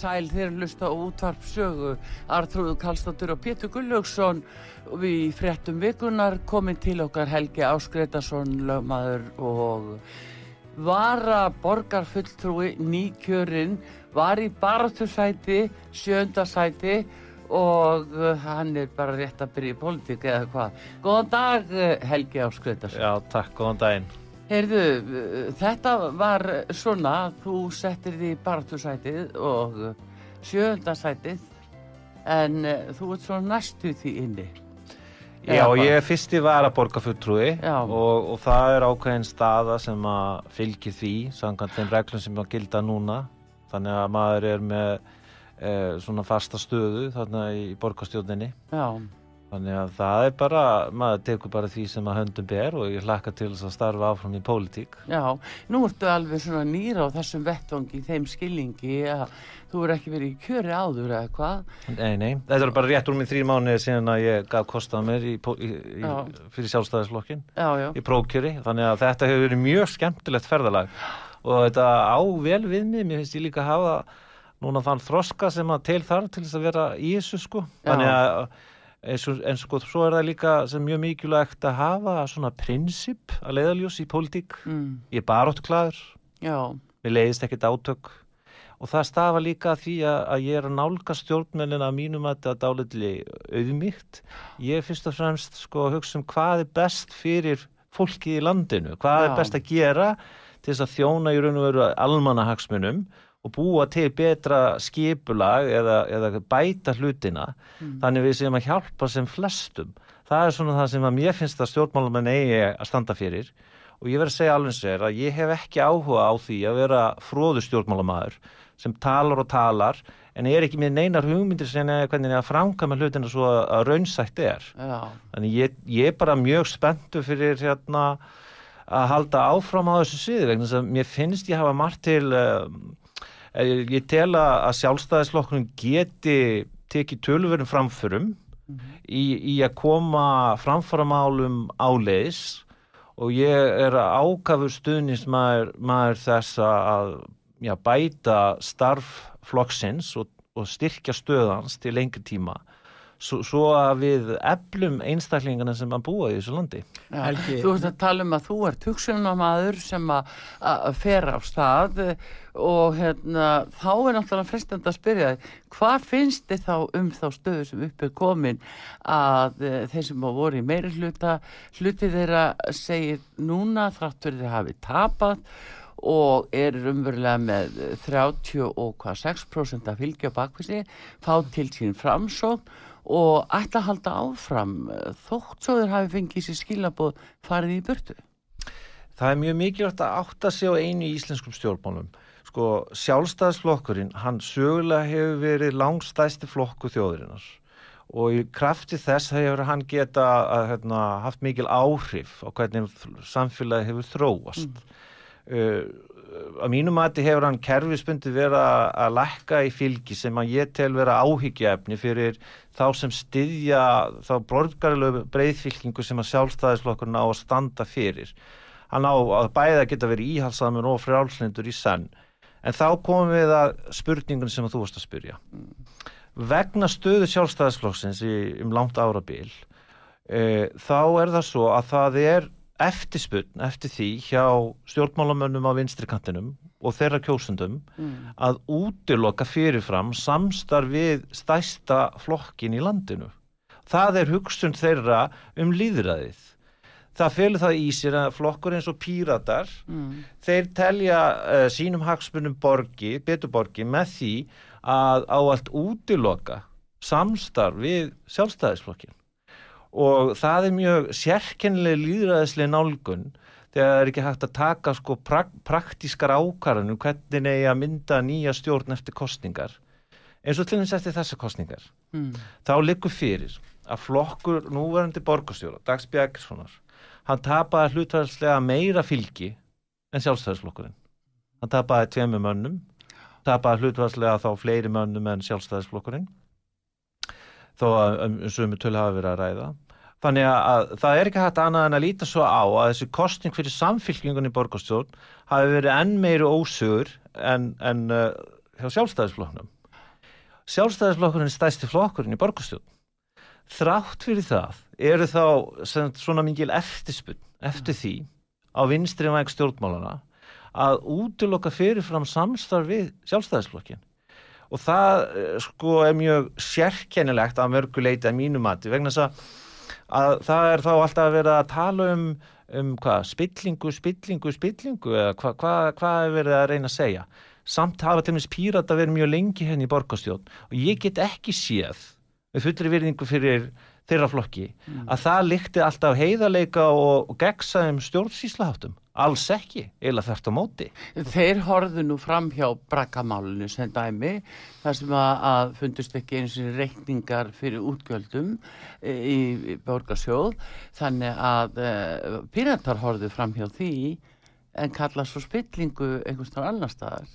Sæl þegar hlusta á útvarp sögu Artrúðu Kallstóttur og Pétur Gullaugsson við fréttum vikunar komin til okkar Helgi Áskreitarsson lögmaður og vara borgarfulltrúi nýkjörinn var í baratursæti sjöndasæti og uh, hann er bara rétt að byrja í politík eða hvað. Góðan dag uh, Helgi Áskreitarsson. Já, takk, góðan daginn. Heyrðu, þetta var svona, þú settir því baratursætið og sjöndasætið en uh, þú ert svona næstu því inni. Já, hvað? ég er fyrsti varaborgarfulltrúi Já. og, og það er ákveðin staða sem að fylgir því, samkvæmt þeim reglum sem að gilda núna. Þannig að maður er með e, svona fasta stöðu þarna í borgarstjórninni. Já, Þannig að það er bara, maður tekur bara því sem að höndum ber og ég hlakka til þess að starfa áfram í pólitík. já, nú ertu alveg svona nýra á þessum vettvangi, þeim skilningi að þú er ekki verið í kjöri áður eða hvað. Nei, nei, þetta er bara rétt úr minn þrý mánuði síðan að ég gaf kostað mér í, í, í, fyrir já, í prókjöri, þannig að þetta hefur verið mjög skemmtilegt ferðalag. Og þetta á vel við mig, mér finnst ég líka að hafa núna þann þroska sem að til þarf til þess að vera í þessu sko. Þannig að eins og svo er það líka sem mjög mikilvægt að hafa svona prinsip að leiðaljós í pólitík. Mm, ég er baróttklæður, já, mér leiðist ekkert átök. Og það stafa líka því að, að ég er að nálga stjórnmennina að mínum að þetta dálitli auðmýgt ég er fyrst og fremst sko að hugsa um hvað er best fyrir fólki í landinu, hvað Já. er best að gera til þess að þjóna í raun og veru almannahagsmunum og búa til betra skipulag eða, eða bæta hlutina þannig við séum að hjálpa sem flestum. Það er svona það sem að mér finnst að stjórnmálamenn eigi að standa fyrir. Og ég verð að segja alveg sér að ég hef ekki áhuga á því að vera fróðu stjórnmálamæður sem talar og talar en er ekki með neinar hugmyndir sem er hvernig að framkama hlutina svo að, raunsætt er. Já, þannig ég, ég er bara mjög spenntu fyrir hérna að halda áfram á þessu sviði vegna að mér finnst ég hafa margt til um, ég tel að sjálfstæðisflokkurinn geti tekið tölverum framförum í, í að koma framföramálum áleiðis og ég er ákafur stuðnismæður maður þess að já, bæta starf flokksins og, og styrkja stöðans til lengri tíma svo, svo að við eflum einstaklingana sem að búa í þessu landi. Helgi- Þú ert að tala um að þú ert hugsunamaður sem að að fer af stað eh, og hérna, þá er náttúrulega frestandi að spyrja hvað finnst þið þá um þá stöðu sem upp er komin að eh, þeir sem á voru í meiri hluta, hluti þeirra segir núna þráttur þeir hafi tapað og er umverulega með 30 og hvað 6% að fylgja á bakvísi, fá til sín framsókn og ætla að halda áfram eh, þótt svo þeir hafi fengið sér skilabóð farið í burtu. Það er mjög mikilvægt að átta sig á einu í íslenskum stjórnmálum. Sko, sjálfstæðisflokkurinn, hann sögulega hefur verið langstæsti flokku þjóðurinnar og í krafti þess hefur hann geta að, hérna, haft mikil áhrif á hvernig samfélagi hefur þróast. Uh, að mínu mati hefur hann kerfisbundi verið að, lækka í fylgi sem að ég tel vera áhyggjaefni fyrir þá sem styðja þá borgarlegu breyðfylkingu sem að sjálfstæðisflokkurinn á að standa fyrir. Hann á að bæða geta verið íhalsamur og frjálslindur í senn. En þá komum við að spurningun sem að þú varst að spyrja. Vegna stöðu sjálfstæðisflokksins í, um langt árabil e, þá er það svo að það er eftirspunn eftir því hjá stjórnmálamönnum á vinstri kantinum og þeirra kjósundum Mm. að útiloka fyrirfram samstarf við stæsta flokkin í landinu. Það er hugsun þeirra um líðræðið. Það felur það í sér að flokkur eins og píratar, Mm. þeir telja uh, sínum hagsmunum borgi, betur borgi með því að á allt útiloka samstarf við sjálfstæðisflokkin. Og það er mjög sérkennileg líðræðislega nálgun þegar það er ekki hægt að taka sko prak praktískar ákvarðanum hvernig eigi að mynda nýja stjórn eftir kostningar eins og til þess eftir þessa kostningar Mm. þá liggur fyrir að flokkur núverandi borgarstjóra, Dags Björgssonar hann tapaði hlutvæðslega meira fylgi en sjálfstæðisflokkurinn. Hann tapaði tveimur mönnum tapaði hlutvæðslega þá fleiri mönnum en sjálfstæðisflokkurinn þó að um, sömu tölu hafa verið að ræða Þannig að það er ekki hægt annað en að líta svo á að þessi kostning fyrir samfylkingunni í borgarstjórn hafi verið enn meiri ósugur en, en uh, hjá sjálfstæðisflokknum. Sjálfstæðisflokkurinn er stæsti flokkurinn í borgarstjórn. Þrátt fyrir það eru þá sem, svona mingil eftirspunn eftir því á vinstri væg stjórnmálana að útiloka fyrirfram samstarf við sjálfstæðisflokkin. Og það eh, sko er mjög sérkennilegt að mörguleiti að mínu mati vegna þess að að það er þá alltaf að vera að tala um, um hvað, spillingu, spillingu, spillingu eða hvað hva, hva er verið að reyna að segja. Samt hafa til minnst pírata verið mjög lengi henni í borgarstjórn og ég get ekki séð með fullri virðingu fyrir þeirra flokki að það líkti alltaf heiðarleika og, og gegsaðum stjórnsýslaháttum. Alls ekki, eila þert á móti. Þeir horfðu nú fram hjá brakkamálinu sem dæmi, þar sem að, að fundust ekki eins og reikningar fyrir útgjöldum e, í, í borgarsjóð, þannig að e, píratar horfðu fram hjá því en kalla svo spillingu einhvers þar annar staðar.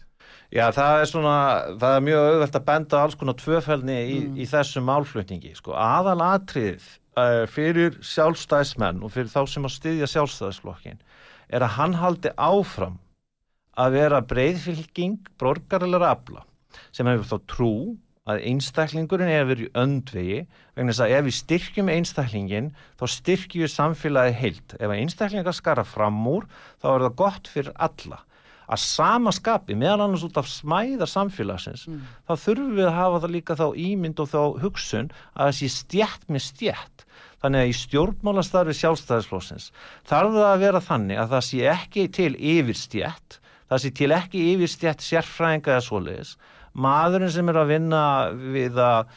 Já, það er svona, það er mjög auðvelt að benda á alls konar tvöfælni í, í þessum málflutningi. Sko, aðal atrið uh, fyrir sjálfstæðismenn og fyrir þá sem að styðja sjálfstæðisflokkin er að hann haldi áfram að vera breyðfylging borgarilega afla sem hefur þá trú að einstaklingurinn er vera í öndvegi vegna þess að ef við styrkjum einstaklingin þá styrkjum við samfélagi heilt. Ef einstaklingar skara fram úr þá er það gott fyrir alla að sama skapi, meðal annars út af smæðar samfélagsins, þá þurfum við að hafa það líka þá ímynd og þá hugsun að það sé stjætt með stjætt. Þannig að í stjórnmálastarfi sjálfstæðisflósins þarf það að vera þannig að það sé ekki til yfir stjætt, það sé til ekki yfir stjætt sérfræðinga eða svoleiðis. Maðurinn sem er að vinna við að,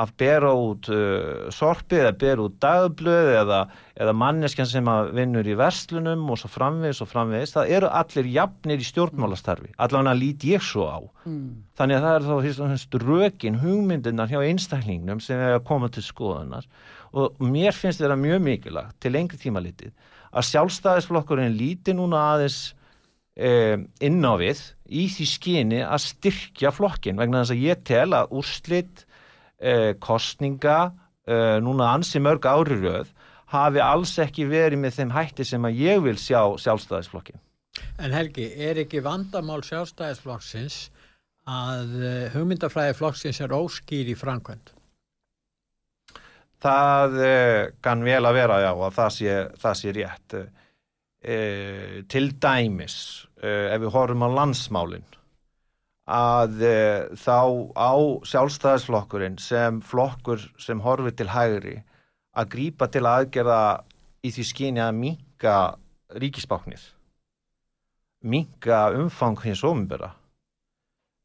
að bera út uh, sorpið eða bera út dagblöð eða, eða manneskjan sem vinnur í verslunum og svo framvegis og framvegis, það eru allir jafnir í stjórnmálastarfi, allavega lít ég svo á. Mm. Þannig að það er þá rökin, hugmyndirnar hjá einstaklingnum sem er að koma til skoðunar og mér finnst þetta mjög mikilagt til lengri tíma litið að sjálfstæðisflokkurinn líti núna aðeins eh, inn á við í því skyni að styrkja flokkin vegna þess að ég tel að úrslit eh, kostninga eh, núna ansi mörg ári röð hafi alls ekki verið með þeim hætti sem að ég vil sjá sjálfstæðisflokkin. En Helgi, er ekki vandamál sjálfstæðisflokksins að hugmyndafræði flokksins er óskýr í framkvæmt? Það eh, kann vel að vera já að það sé, það sé rétt. Eh, til dæmis, eh, ef við horfum á landsmálin, að eh, þá á sjálfstæðisflokkurinn sem flokkur sem horfir til hægri að grípa til aðgerða í því skyni að minka ríkisbáknir, minka umfang hins ofinbera.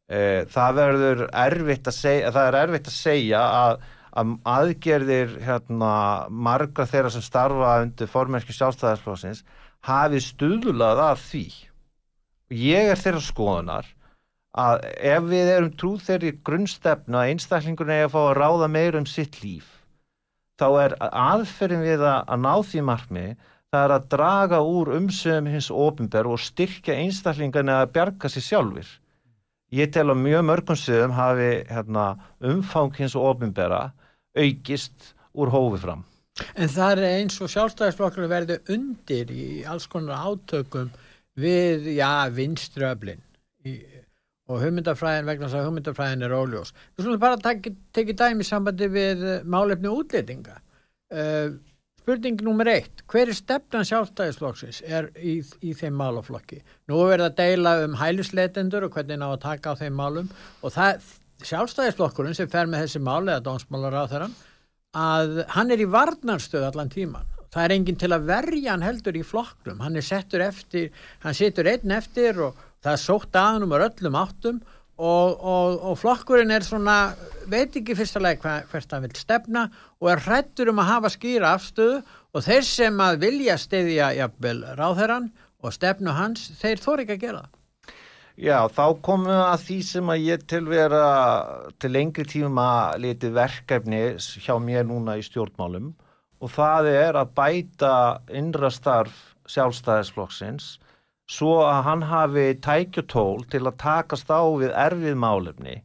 Það verður erfitt að segja, það er erfitt að segja að að aðgerðir hérna, marga þeirra sem starfa undir formerki sjálfstæðarflósins hafi stuðlað að því. Ég er þeirra skoðunar að ef við erum trúð þeirri grunnstefnu að einstaklingurinn eigi að fá að ráða meira um sitt líf þá er aðferðin við að, að ná því markmi það er að draga úr umsöðum hins ofinber og styrkja einstaklingan að bjarga sér sjálfur. Ég tel að mjög mörgum sögum hafi hérna, umfang hins ofinbera aukist úr hófi fram. En það er eins og sjálfstæðisflokkur verði undir í alls konar átökum við, já, vinströflin og hugmyndafræðin vegna þess að hugmyndafræðin er óljós. Þú skulle bara tekið dæmi sambandi við málefni útlýtinga. Uh, spurning nummer eitt, hver er stefnan sjálfstæðisflokksins er í, í þeim málaflokki? Nú er verið að deila um hælusleitendur og hvernig ná að taka á þeim málum og það, sjálfstæðisflokkurinn sem fer með þessi máli eða dónsmálar á þeirra að hann er í varnarstöð allan tíman það er enginn til að verja hann heldur í flokknum. Hann er settur eftir, hann situr einn eftir og það er sótt að hann um öllum áttum og, og, og flokkurinn er svona veit ekki fyrstulega hvert hann vil stefna og er hrættur um að hafa skýra afstöðu og þeir sem að vilja stiðja jafnvel ráðherran og stefnu hans, þeir þóri ekki að gera það Já, þá komum við að því sem að ég til vera til lengri tíma liti verkefni hjá mér núna í stjórnmálum og það er að bæta innra starf sjálfstæðisflokksins svo að hann hafi tækjutól til að takast á við erfið málefni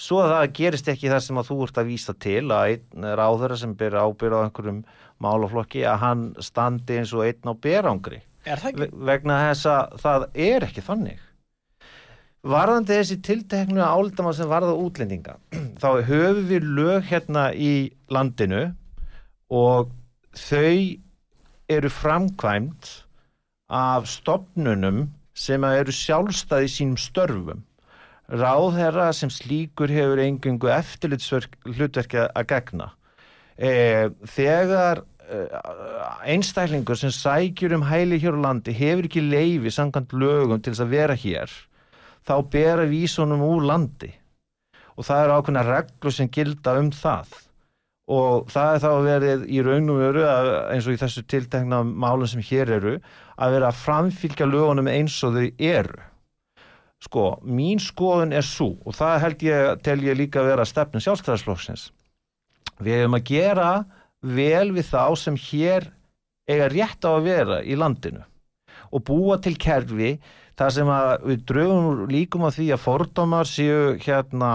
svo að það gerist ekki það sem að þú ert að vísa til að einn ráður sem byrja ábyrja á einhverjum málaflokki að hann standi eins og einn á berangri. Vegna þess að það er ekki þannig varðandi þessi tilteknu áldamann sem varða útlendinga þá höfum við lög hérna í landinu og þau eru framkvæmt af stopnunum sem eru sjálfstæði sínum störfum. Ráðherra sem slíkur hefur engungu eftirlitshlutverki að gegna. E, þegar e, einstæklingur sem sækjur um hæli hér á landi hefur ekki leifi samkvæmt lögum til þess að vera hér þá bera vísunum úr landi. Og það eru ákveðna reglur sem gilda um það. Og það er þá verið í raun og veru eins og í þessu tiltekna málum sem hér eru að vera að framfylgja lögunum eins og þau eru. Sko, mín skoðun er svo og það held ég tel ég líka að vera stefnum sjálfstæðarslóksins við hefum að gera vel við þá sem hér eiga rétt á að vera í landinu. Og búa til kerfi það sem að við draugum líkum á því að fordómar séu hérna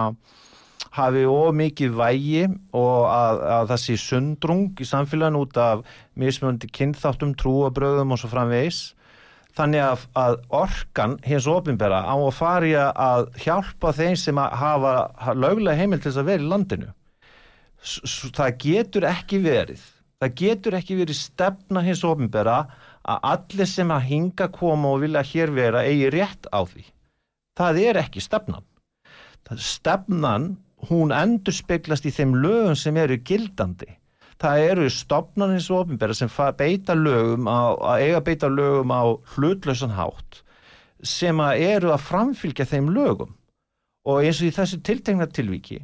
hafi ómikið vægi og að, að það sé sundrung í samfélagin út af mismöndi kynþáttum, trúabröðum og svo framvegs þannig að, að orkan hins ofinbera á að fari að hjálpa þeim sem að hafa, löglega heimil til þess að vera í landinu. S það getur ekki verið það getur ekki verið stefna hins ofinbera að allir sem að hinga koma og vilja hér vera eigi rétt á því. Það er ekki stefnan. Stefnan, hún endur speglast í þeim lögum sem eru gildandi. Það eru stopnarnins og ofinbæra sem beita lögum á, að eiga beita lögum á hlutlausan hátt sem að eru að framfylgja þeim lögum og eins og í þessu tiltegna tilviki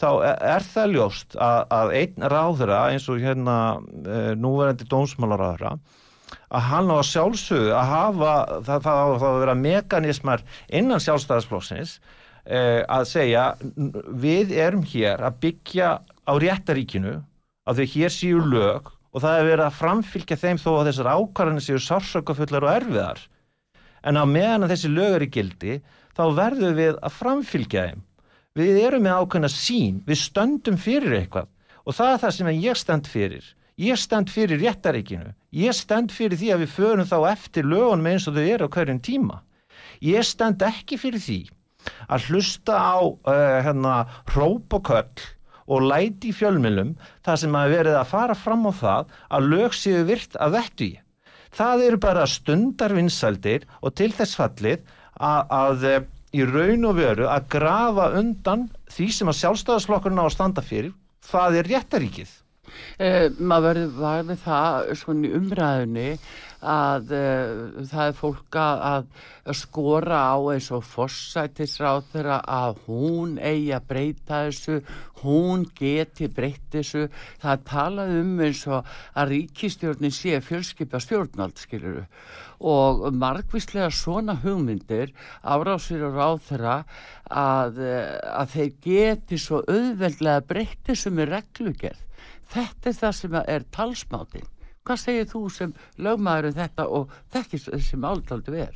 þá er það ljóst að, að einn ráðura eins og hérna e, núverandi dómsmálaráðura að hann á sjálfsögðu að hafa það, það að vera mekanismar innan sjálfstæðisflóksins eh, að segja við erum hér að byggja á réttaríkinu að því hér séu lög og það er verið að framfylgja þeim þó að þessar ákvarðanir séu sársökafullar og erfiðar. En á meðan að þessi lög er í gildi þá verður við að framfylgja þeim. Við erum með ákveðna sín við stöndum fyrir eitthvað og það er það sem ég stend fyrir ég stend fyrir réttaríkinu. Ég stend fyrir því að við förum þá eftir lögunum eins og þau eru á hverjum tíma. Ég stend ekki fyrir því að hlusta á uh, hérna hróp og læti í fjölmjölum það sem að verið að fara fram á það að lög séu virt að vettu í það eru bara stundarvinnsaldir og til þess fallið að, að eh, í raun og veru að grafa undan því sem að sjálfstæðaslokkurinn á standa fyrir. Það er réttaríkið Eh, maður verður það svona í umræðinni að uh, það er fólk að, að skora á eins og forsætisráð þeirra að hún eigi að breyta þessu, hún geti breyta þessu. Það talaði um eins og að ríkistjórnin sé fjölskypa stjórnald, skiluru. Og margvíslega svona hugmyndir árásir og ráð þeirra að, eh, að þeir geti svo auðveldlega breyta þessu með reglugerð þetta er það sem er talsmáttinn hvað segir þú sem lögmaður um þetta og þekkist þessi máltaldu vel?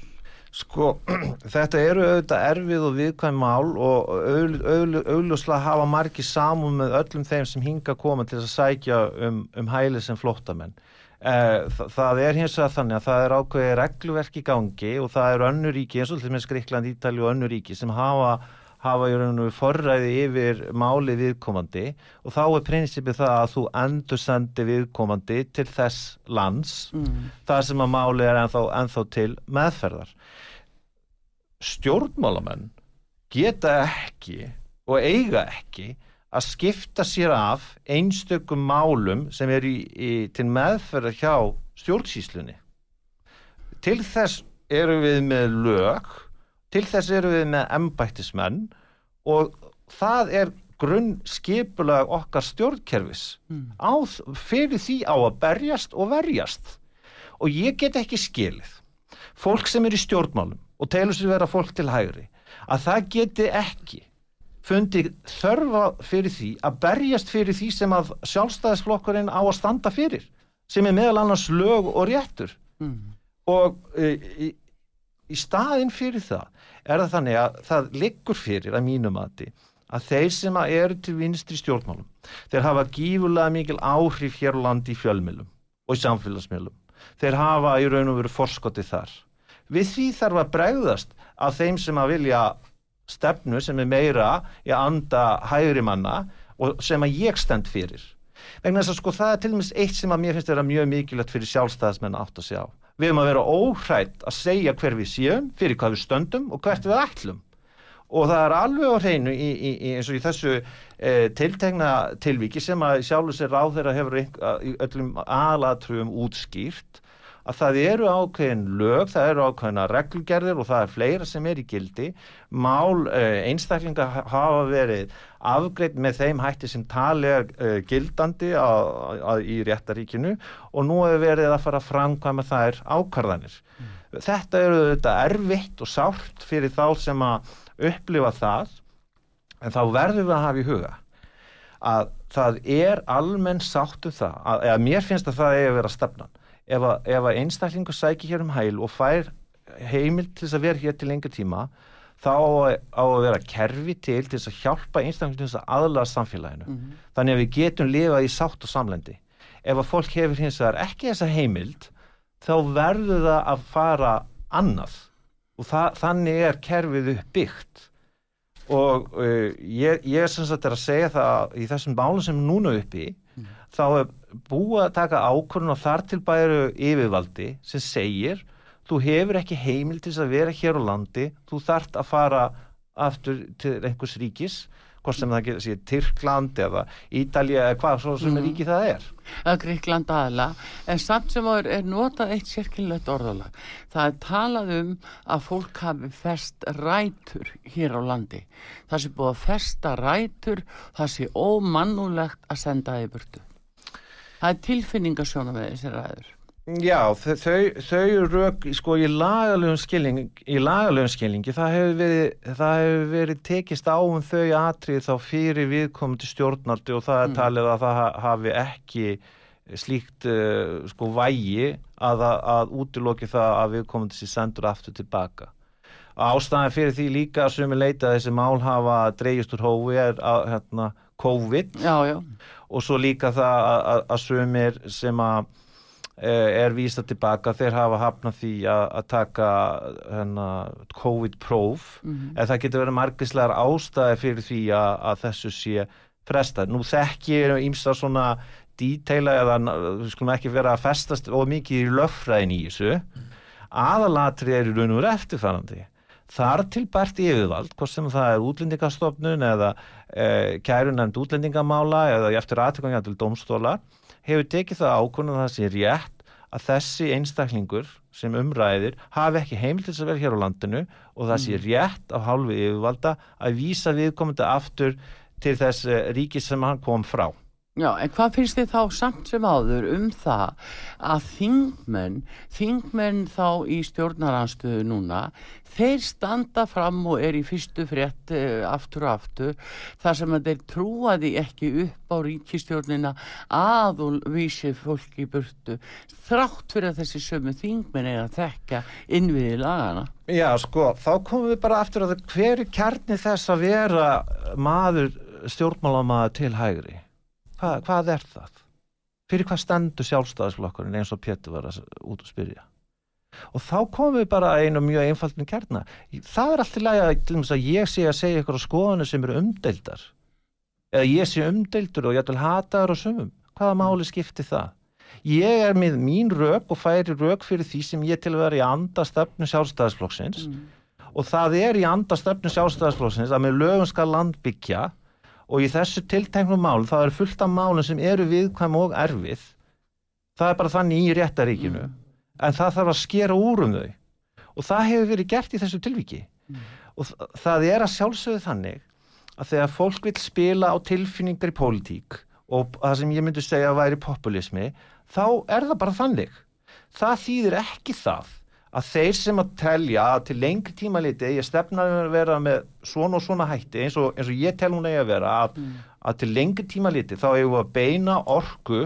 Sko, þetta eru auðvitað erfið og viðkvæm mál og auðljóslega hafa margi saman með öllum þeim sem hinga koma til að sækja um, um hæli sem flóttamenn. Eh, það, það er hins vegar þannig að það er ákveði regluverk í gangi og það eru önnur ríki eins og til og með Skrikland, Ítali og önnur ríki sem hafa hafa í raun og forræði yfir máli viðkomandi og þá er prinsipið það að þú endur sendi viðkomandi til þess lands mm. þar sem að máli er ennþá, ennþá til meðferðar stjórnmálamenn geta ekki og eiga ekki að skipta sér af einstökum málum sem er í, í, til meðferðar hjá stjórnsýslunni til þess eru við með lög til þess eru við með embættismenn og það er grunn skipulag okkar stjórnkerfis mm. á, fyrir því á að berjast og verjast og ég get ekki skilið fólk sem er í stjórnmálum og telur sér vera fólk til hægri að það geti ekki fundið þörfa fyrir því að berjast fyrir því sem að sjálfstæðisflokkurinn á að standa fyrir sem er meðal annars lög og réttur mm. og e, í, í staðin fyrir það er það þannig að það liggur fyrir að mínum aðti að þeir sem að eru til vinstri stjórnmálum þeir hafa gífurlega mikil áhrif hér á landi í fjölmjölum og í samfélagsmjölum þeir hafa í raun og veru forskotið þar. Við því þarf að bregðast að þeim sem að vilja stefnu sem er meira í anda hægri manna og sem að ég stend fyrir. Vegna þess að sko það er til dæmis eitt sem að mér finnst að vera mjög mikilvægt fyrir sjálfstæðismenn átt að sjá við erum að vera óhrætt að segja hver við séum, fyrir hvað við stöndum og hvert við ætlum. Og það er alveg á hreinu í, í, í, eins og í þessu e, tiltegna tilviki sem að sjálfur sér ráð þeirra hefur öllum aðlatrugum útskýrt að það eru ákveðin lög, það eru ákveðina reglgerðir og það er fleira sem er í gildi mál uh, einstaklinga hafa verið afgreitt með þeim hætti sem tali er uh, gildandi á, á, í réttaríkinu og nú hefur verið að fara að framkvæma þær ákarðanir. Mm. Þetta eru þetta erfitt og sárt fyrir þá sem að upplifa það en þá verðum við að hafa í huga að það er almenn sáttu um það, að, eða mér finnst að það er að vera stefnan ef að, að einstaklingu sækir hér um hæl og fær heimil til þess að vera hér til lengur tíma þá á að vera kerfi til til þess að hjálpa einstaklingu til þess að aðlaða samfélaginu. Mm -hmm. Þannig að við getum lifað í sátt og samlendi. Ef að fólk hefur hins vegar ekki þessa heimild þá verður það að fara annað og það, þannig er kerfið uppbyggt og uh, ég, ég er sem sagt er að segja það í þessum bálum sem núna uppi. Þá er búið að taka ákvörðun og þar til bæru yfirvaldi sem segir þú hefur ekki heimil til að vera hér á landi, þú þart að fara aftur til einhvers ríkis hvort sem það sé Tyrkland eða Ítalja eða hvað svo sem mm. ríki það er. Að Gríkland aðla en samt sem er, er notað eitt sérkynlegt orðalag. Það er talað um að fólk hafi fest rætur hér á landi. Það sé búið að festa rætur það sé ómannulegt að senda það í burtu það er tilfinningasjóna með þessi ræður Já, þau, þau rauk sko í lagalöfum skilning í lagalöfum skilningi, það hefur verið það hefur verið tekist á um þau atrið þá fyrir viðkomandi stjórnaldi og það er mm. talið að það hafi ekki slíkt uh, sko vægi að, að útiloki það að viðkomandi sér sendur aftur tilbaka ástæðan fyrir því líka að sumi leita að þessi mál hafa dreyjast úr hófi er að hérna, COVID já, já og svo líka það að, að, að sömur sem að e, er vísa tilbaka þeir hafa hafnað því að, að taka hana, COVID-próf mm -hmm. en það getur verið margislegar ástæði fyrir því að þessu sé frestað. Nú þekkir ímsa svona díteila eða við skulum ekki vera að festast og mikið í löffræðin í þessu mm. aðalatri er í raun og verið eftirfærandi þar til bært yfirvald, hvort sem það er útlendingastofnun eða e, kærunemnd útlendingamála eða eftir aðtökanga til domstóla, hefur tekið það að það sé rétt að þessi einstaklingur sem umræðir hafi ekki heimil til þess að vera hér á landinu og það sé mm. rétt á hálfu yfirvalda að vísa viðkomandi aftur til þess ríki sem hann kom frá Já, en hvað finnst þið þá samt sem áður um það að þingmenn, þingmenn þá í stjórnaranstöðu núna, þeir standa fram og er í fyrstu frétt uh, aftur og aftur þar sem að þeir trúa því ekki upp á ríkistjórnina að og vísi fólki í burtu þrátt fyrir að þessi sömu þingmenn er að þekka innviði lagana. Já, sko, þá komum við bara aftur að hver er kjarni þess að vera maður stjórnmálamaður til hægri? Hva, hvað er það? Fyrir hvað stendur sjálfstæðisflokkurinn eins og Pétur var að út að spyrja? Og þá komum við bara einu mjög einfaldin kærna. Það er alltaf læg að, að ég sé að segja ykkur á skoðinu sem eru umdeildar. Eða ég sé umdeildur og ég ætlum hataður og sumum. Hvaða máli skipti það? Ég er með mín rauk og færi rauk fyrir því sem ég til að vera í andastöfnu sjálfstæðisflokksins mm. og það er í andastöfnu sjálfstæðisflokksins að með lögum skal land byggja og í þessu tilteknum mál þá er fullt af málum sem eru viðkvæm og erfið. Það er bara þannig í réttaríkinu mm. en það þarf að skera úr um þau. Og það hefur verið gert í þessu tilviki. Mm. og það er að sjálfsögðu þannig að þegar fólk vil spila á tilfinningar í pólitík og það sem ég myndi segja að væri populismi þá er það bara þannig. Það þýðir ekki það að þeir sem að telja að til lengri tíma liti ég stefna að vera með svona og svona hætti eins og, eins og ég tel hún eigi að vera að, mm. að til lengri tíma liti þá eigum við að beina orku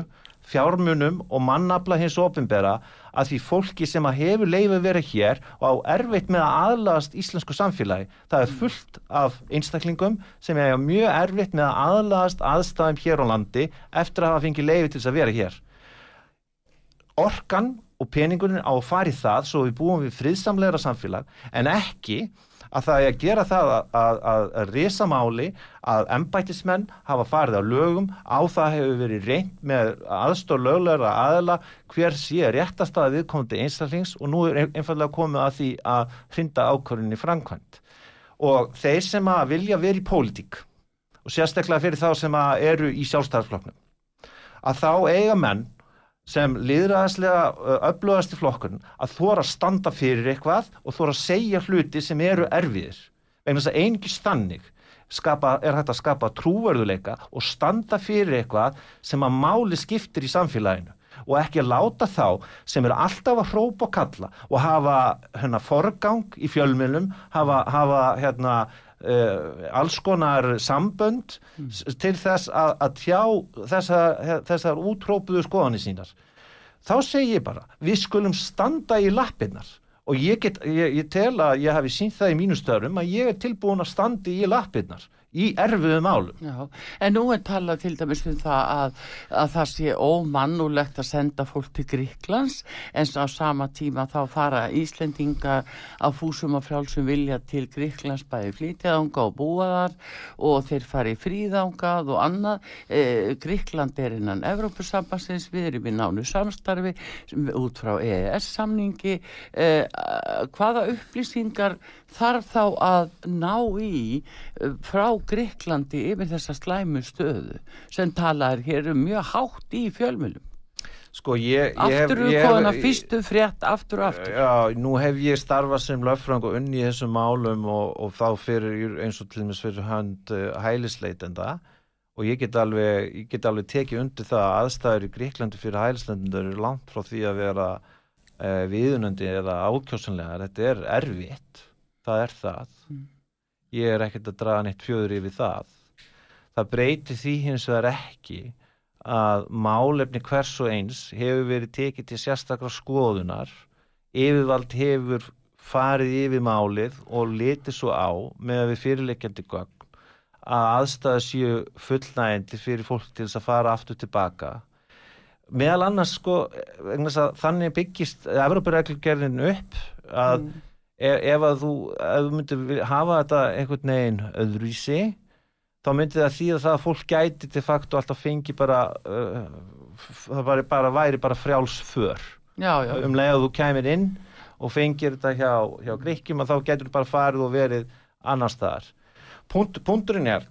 fjármunum og mannabla hins ofinbera að því fólki sem að hefur leifið verið hér og á erfitt með að aðlast íslensku samfélagi. Það er fullt af einstaklingum sem er mjög erfitt með að aðlast aðstæðum hér á landi eftir að hafa fengið leifið til þess að vera hér. Orkan og peningurinn á að fara í það svo við búum við friðsamlegra samfélag en ekki að það er að gera það að, að, að, resa máli að embætismenn hafa farið á lögum á það hefur verið reynd með aðstór löglegra aðla hver sé réttast að viðkomandi einstaklings og nú er einfallega komið að því að hrinda ákvörðinni framkvæmt og þeir sem að vilja verið í pólitík og sérstaklega fyrir þá sem að eru í sjálfstæðarfloknum að þá eiga menn sem liðræðislega öflugast í flokkun að þóra að standa fyrir eitthvað og þóra að segja hluti sem eru erfiðir. Vegna þess að einnkist þannig skapa, er hægt að skapa trúverðuleika og standa fyrir eitthvað sem að máli skiptir í samfélaginu. Og ekki að láta þá sem eru alltaf að hrópa og kalla og hafa hérna, forgang í fjölmjölum hafa, hafa hérna Uh, alls konar sambönd mm. til þess að, að tjá þessar, þessar útrópuðu skoðanir sínar. Þá segir ég bara, við skulum standa í lappinnar og ég, get, ég, ég tel að ég hafi sínt það í mínu störum að ég er tilbúin að standi í lappinnar í erfiðum álum. Já, en nú er talað til dæmis um það að, að það sé ómannulegt að senda fólk til Gríklands en á sama tíma þá fara Íslendingar á fúsum og frjálsum vilja til Gríklands bæði flítjaðanga og búaðar og þeir fari fríðangað og annað. E, Gríkland er innan Evrópusambansins, við erum í nánu samstarfi út frá EES samningi. E, hvaða upplýsingar þarf þá að ná í eh, frá Greiklandi yfir þessa slæmu stöðu sem talaður hér um mjög hátt í fjölmjölum Sko ég, ég hef... Aftur úr fyrstu frétt, aftur og aftur. Já, nú hef ég starfað sem löffrang og unni í þessum málum og, og þá fyrir eins og til og með fyrir hönd uh, hælisleitenda og ég get, alveg, ég get alveg tekið undir það að aðstæður í Gríklandi fyrir hælisleitenda eru langt frá því að vera uh, viðunandi eða ákjósanlega. Þetta er erfitt það er það mm. Ég er ekkert að draga neitt fjöður yfir það. Það breyti því hins vegar ekki að málefni hvers og eins hefur verið tekið til sérstaklega skoðunar yfirvald hefur farið yfir málið og letið svo á með að við fyrirleikjandi gögn að aðstæða séu fullnægindi fyrir fólk til þess að fara aftur tilbaka meðal annars sko þannig byggist Evropareglugerðin upp að mm ef, að þú, ef þú myndir hafa þetta einhvern veginn öðruvísi þá myndir það því að það að fólk gæti til fakt og alltaf fengi bara uh, það bara, bara væri bara frjálsför já, já. um leið að þú kæmir inn og fengir þetta hjá, hjá gríkjum og þá getur þú bara farið og verið annars þar Punt, punkturinn er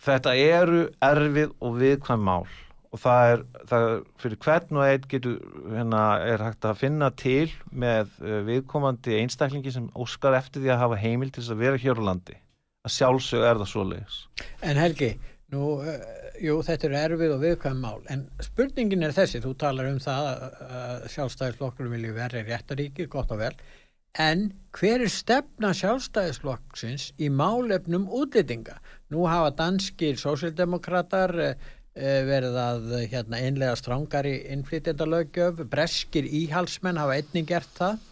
þetta eru erfið og viðkvæm mál og það er, það er fyrir hvern og einn getur hérna, er hægt að finna til með uh, viðkomandi einstaklingi sem óskar eftir því að hafa heimil til þess að vera hér á landi. Að sjálfsög er það svo leiðis En Helgi, Nú, uh, jú, þetta er erfið og viðkvæm mál, en spurningin er þessi, þú talar um það að, sjálfstæðisflokkur vilji verið réttaríkir, gott og vel, en hver er stefna sjálfstæðisflokksins í málefnum útlýtinga? Nú hafa danskir sósildemokrater uh, verið að hérna, einlega strángari innflytjandalögjöf, breskir íhalsmenn hafa einnig gert það.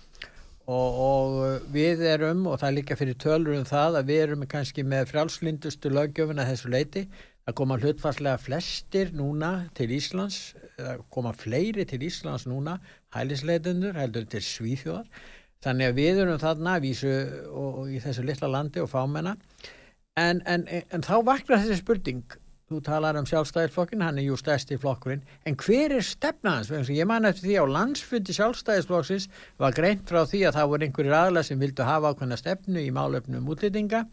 Og, og við erum, og það er líka fyrir tölur um það, að við erum kannski með frjálslindustu lögjöfuna þessu leiti að koma hlutfarslega flestir núna til Íslands, að koma fleiri til Íslands núna, hælisleitundur, heldur til Svíþjóðar, þannig að við erum þarna að vísu og, og í þessu litla landi og fámenna, en, en, en þá vaknar þessi spurning, þú talar um sjálfstæðisflokkin, hann er jú stærsti flokkurinn, en hver er stefna hans? Ég man eftir því á landsfundi sjálfstæðisflokksins var greint frá því að það voru einhverjir aðla sem vildu hafa ákveðna stefnu í málefnum útlýtinga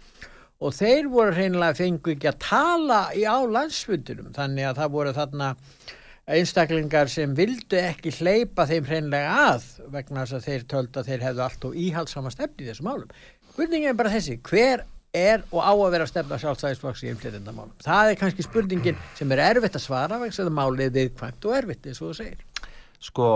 og þeir voru hreinlega fengu ekki að tala í á landsfundinum þannig að það voru þarna einstaklingar sem vildu ekki hleypa þeim hreinlega að vegna þess að þeir töldu að þeir hefðu allt og íhaldsama stefni í þessum málum. Spurningin er bara þessi, hver er og á að vera stefna sjálfstæðisflokks í inflytendamálum. Það er kannski spurningin sem er erfitt að svara vegna að málið er viðkvæmt og erfitt eins og þú segir. Sko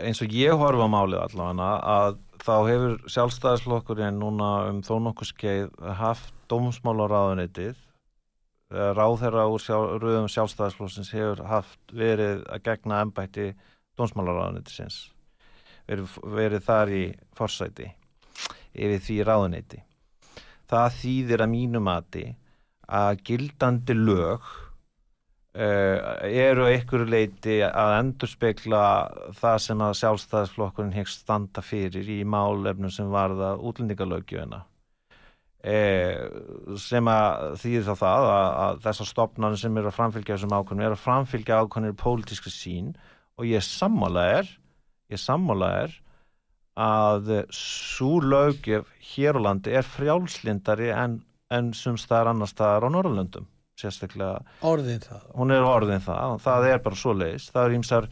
eins og ég horfa málið allavega að þá hefur sjálfstæðisflokkurinn núna um þó nokkuð skeið haft dómsmálaráðunitið eh, ráð þeirra úr sjálf, rauðum sjálfstæðisflokksins hefur haft verið að gegna ennbætti dómsmálaráðunitisins verið, verið þar í forsæti yfir því ráðuniti það þýðir að mínu mati að gildandi lög uh, eru einhverju leiti að endurspegla það sem að sjálfstæðisflokkurinn hegst standa fyrir í málefnum sem varða útlendingalögjöfina uh, sem að þýðir þá það að, að þessar stopnarnir sem eru að framfylgja þessum ákvörnum eru að framfylgja ákvörnir pólitíski sín og ég sammála er ég sammála er að svo lögjöf hér á landi er frjálslindari en, en sem staðar annar staðar á Norrlöndum sérstaklega. Orðin það. Hún er orðin það og það er bara svo leiðis. Það er ymsar,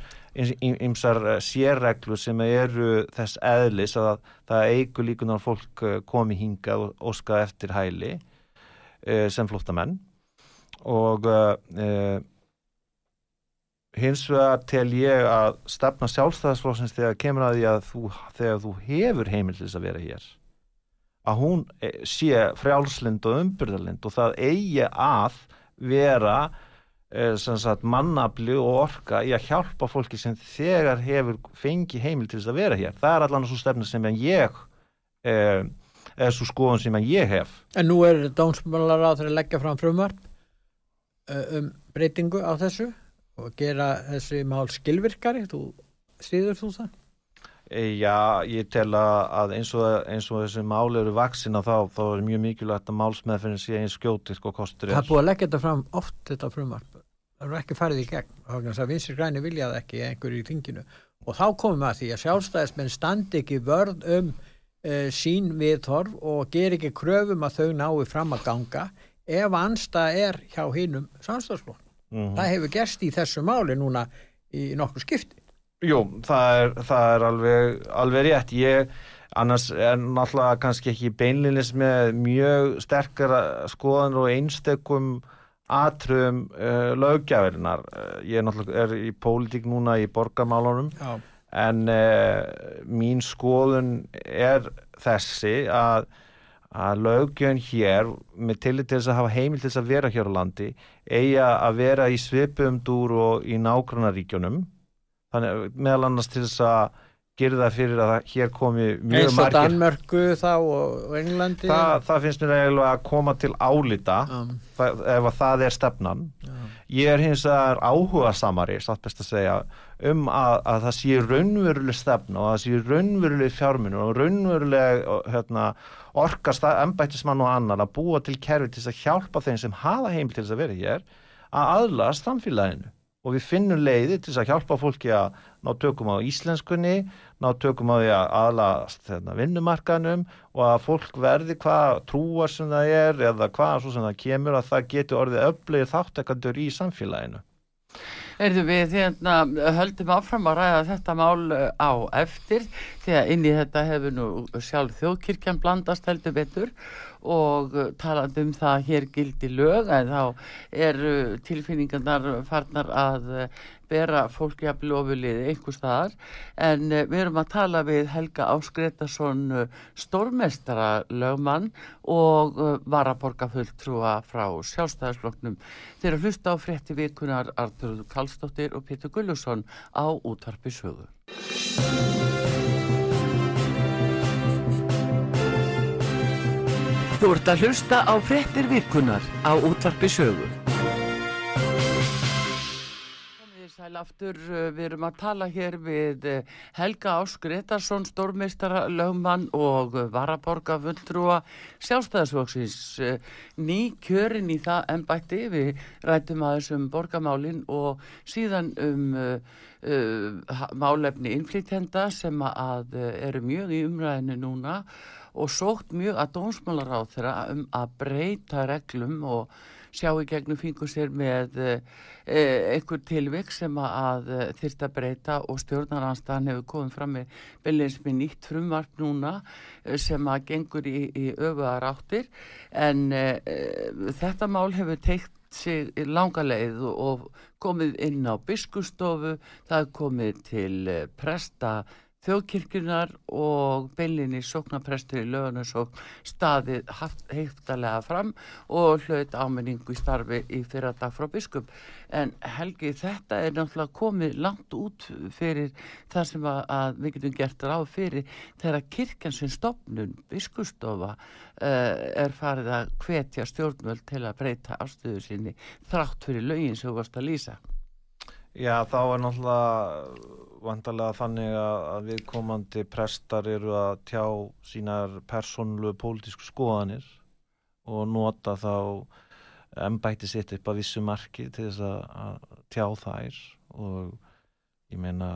ymsar eh, sérreglu sem eru þess eðlis að það eigur líkunar fólk eh, komi hinga og óska eftir hæli eh, sem flóttamenn og uh, hins vegar tel ég að stefna sjálfstæðisflóksins þegar kemur að því að þú, þegar þú hefur heimil til þess að vera hér að hún eh, sé frjálslind og umbyrðarlind og það eigi að vera eh, sagt, mannabli og orka í að hjálpa fólki sem þegar hefur fengið heimil til þess að vera hér. Það er allan svo stefna sem ég eh, er svo skoðun sem ég hef. En nú er þeirra að leggja fram frumvarp um breytingu á þessu og gera þessi mál skilvirkari þú stýður þú það? E, já, ég tel að eins og, eins og þessi mál eru vaksina þá, þá er mjög mikilvægt að málsmeðferðin sé eins skjótið sko kostur. Það er búið að leggja þetta fram oft þetta frumvarp það eru ekki farið í gegn þannig að vinsir græni viljaði ekki einhverju í tinginu og þá komum við að því að sjálfstæðismenn standi ekki vörð um uh, sín viðtorf og ger ekki kröfum að þau nái fram að ganga ef anstað er hjá hinnum samstæðsflokk Mm -hmm. Það hefur gerst í þessu máli núna í nokkur skipti. Jú, það er, það er alveg, alveg rétt. Ég annars er náttúrulega kannski ekki beinlinis með mjög sterkara skoðan og einstökum atröðum uh, löggjafirnar. Ég er náttúrulega er í pólitík núna í borgarmálunum Já. en uh, mín skoðun er þessi að að löggjön hér með tillit til þess að hafa heimil til þess að vera hér á landi eiga að vera í svipum dúr og í nágrannaríkjunum þannig meðal annars til þess að gera það fyrir að hér komi mjög margir eins og Danmörku þá og Englandi Þa, það finnst mér eiginlega að koma til álita um. ef það er stefnan um. ég er hins vegar áhuga samari, satt best að segja um að, að það sé raunveruleg stefn og það sé raunveruleg fjárminu og raunveruleg hérna, orkast ennbættismann og annar að búa til kerfi til að hjálpa þeim sem hafa heimil til þess að vera hér að aðlast samfélaginu og við finnum leiði til að hjálpa fólki að ná tökum á íslenskunni, ná tökum á því að aðlast hérna, vinnumarkanum og að fólk verði hvað trúar sem það er eða hvað sem það kemur að það getur orðið öflegir þáttekandur í samfélaginu. Erðu við hérna, höldum áfram að ræða þetta mál uh, á eftir því að inn í þetta hefur nú sjálf þjóðkirkjan blandast heldur betur og uh, talandi um það að hér gildi lög en þá eru tilfinningarnar farnar að uh, bera fólki að blofuliði einhver staðar en uh, við erum að tala við Helga Áskretarsson uh, stórmestara lögmann og varaborgafulltrúa frá sjálfstæðarsfloknum þeir að hlusta á frétti vikunar Artur Kallstóttir og Pétur Gullusson á útvarpi sögu. Þú ert að hlusta á fréttir vikunar á útvarpi sögu. Sæl aftur, uh, við erum að tala hér við uh, Helga Ásk Gretarsson, stórmeistara, lögmann og varaborga fulltrúa sjálfstæðisvóksins. Ný kjörin í það ennbætti, við rætum að þessum borgamálin og síðan um uh, málefni innflýtenda sem að eru mjög í umræðinu núna og sótt mjög að dónsmálar á þeirra um að breyta reglum og sjá í gegnum fingur sér með e, einhver tilvik sem að e, þyrst að breyta og stjórnaranstaðan hefur komið fram með byrjins með nýtt frumvarp núna sem að gengur í, í öfuðar áttir. En e, þetta mál hefur teikt sig langa leið og, og komið inn á biskustofu, það komið til presta þjóðkirkjunar og beilinni sóknaprestur í lögunarsók staðið heiftalega fram og hlaut ámenningu í starfi í fyrra dag frá biskup. En Helgi, þetta er náttúrulega komið langt út fyrir það sem að, að við getum gert ráð fyrir þegar kirkjansinn stopnun, biskustofa, uh, er farið að hvetja stjórnvöld til að breyta afstöðu sinni þrátt fyrir lögin sem þú varst að lýsa. Já, þá er náttúrulega vantarlega þannig að, viðkomandi prestar eru að tjá sínar persónlu pólitísku skoðanir og nota þá embætti sitt upp að vissu marki til þess að, tjá þær. Og ég meina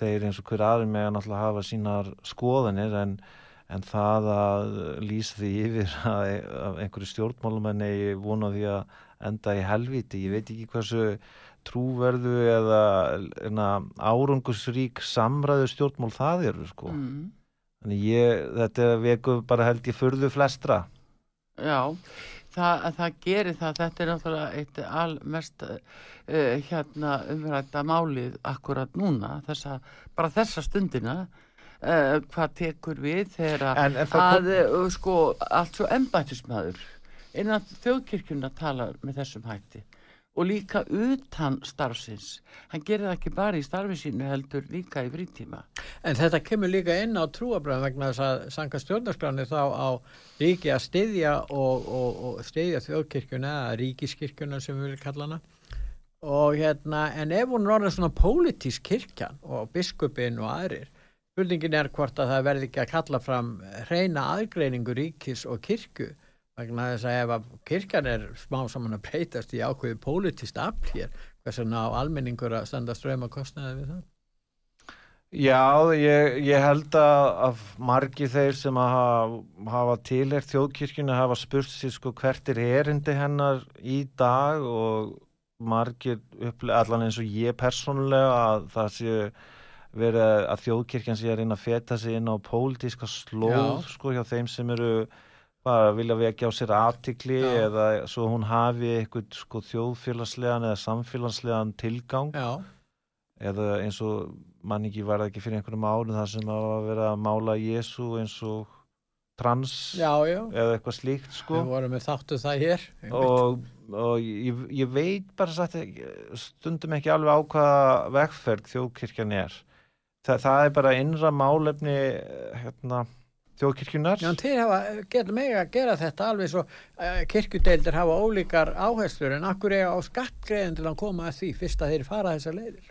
þeir eins og hver aðri með að náttúrulega hafa sínar skoðanir en, en það að lýsa því yfir að, að einhverju stjórnmálumenni vona því að enda í helviti, ég veit ekki hversu trúverðu eða árangusrík samræðu stjórnmál það eru sko. Mm. þannig ég, þetta veku bara held ég förðu flestra. Já, það, það gerir það. Þetta er náttúrulega eitt almest uh, hérna umrætta málið akkurat núna þessa, bara þessa stundina uh, hvað tekur við þegar en, en að kom... sko allt svo embætismæður innan þjóðkirkjuna tala með þessum hætti og líka utan starfsins. Hann gerir það ekki bara í starfi sínu heldur líka í frítíma. En þetta kemur líka inn á trúabröðum vegna þess að sanga stjórnarskráni þá á ríki að styðja og, og, og styðja þjóðkirkjuna ríkiskirkjuna sem við viljum kalla hana. Og hérna en ef hún er svona pólitísk kirkjan og biskupin og aðrir spurningin er hvort að það verði ekki að kalla fram reyna aðgreiningu ríkis og kirkju vegna þess að ef að kirkjan er smá saman að breytast í ákveði politist afl hér, hvers vegna á almenningur að standa ströym að kostnaði við það? Já, ég, ég held að, að margi þeir sem að hafa, hafa tilhert þjóðkirkjuna hafa spurt sér sko hvert er erindi hennar í dag og margir upplega allan eins og ég persónulega að það sé verið að þjóðkirkjan sé að reyna að feta sig inn á pólitíska slóð Já. sko hjá þeim sem eru bara vilja vekja á sér aðtikli eða svo hún hafi eitthvað sko þjóðfélagslegan eða samfélagslegan tilgang? Já. eða eins og mann ekki var ekki fyrir einhvernum árið þar sem að vera að mála Jésu eins og trans já, já. eða eitthvað slíkt sko? Við vorum með þáttu það hér og, og ég, ég veit bara satt, stundum ekki alveg á hvaða vegferð þjóðkirkjan er. Þa, það er bara innra málefni hérna þjóðkirkjunar Já, þeir hafa, getur mig að gera þetta alveg svo uh, kirkjudeildir hafa ólíkar áherslur en akkur er á skattgreðin til að koma að því fyrst að þeir fara þessar leiðir?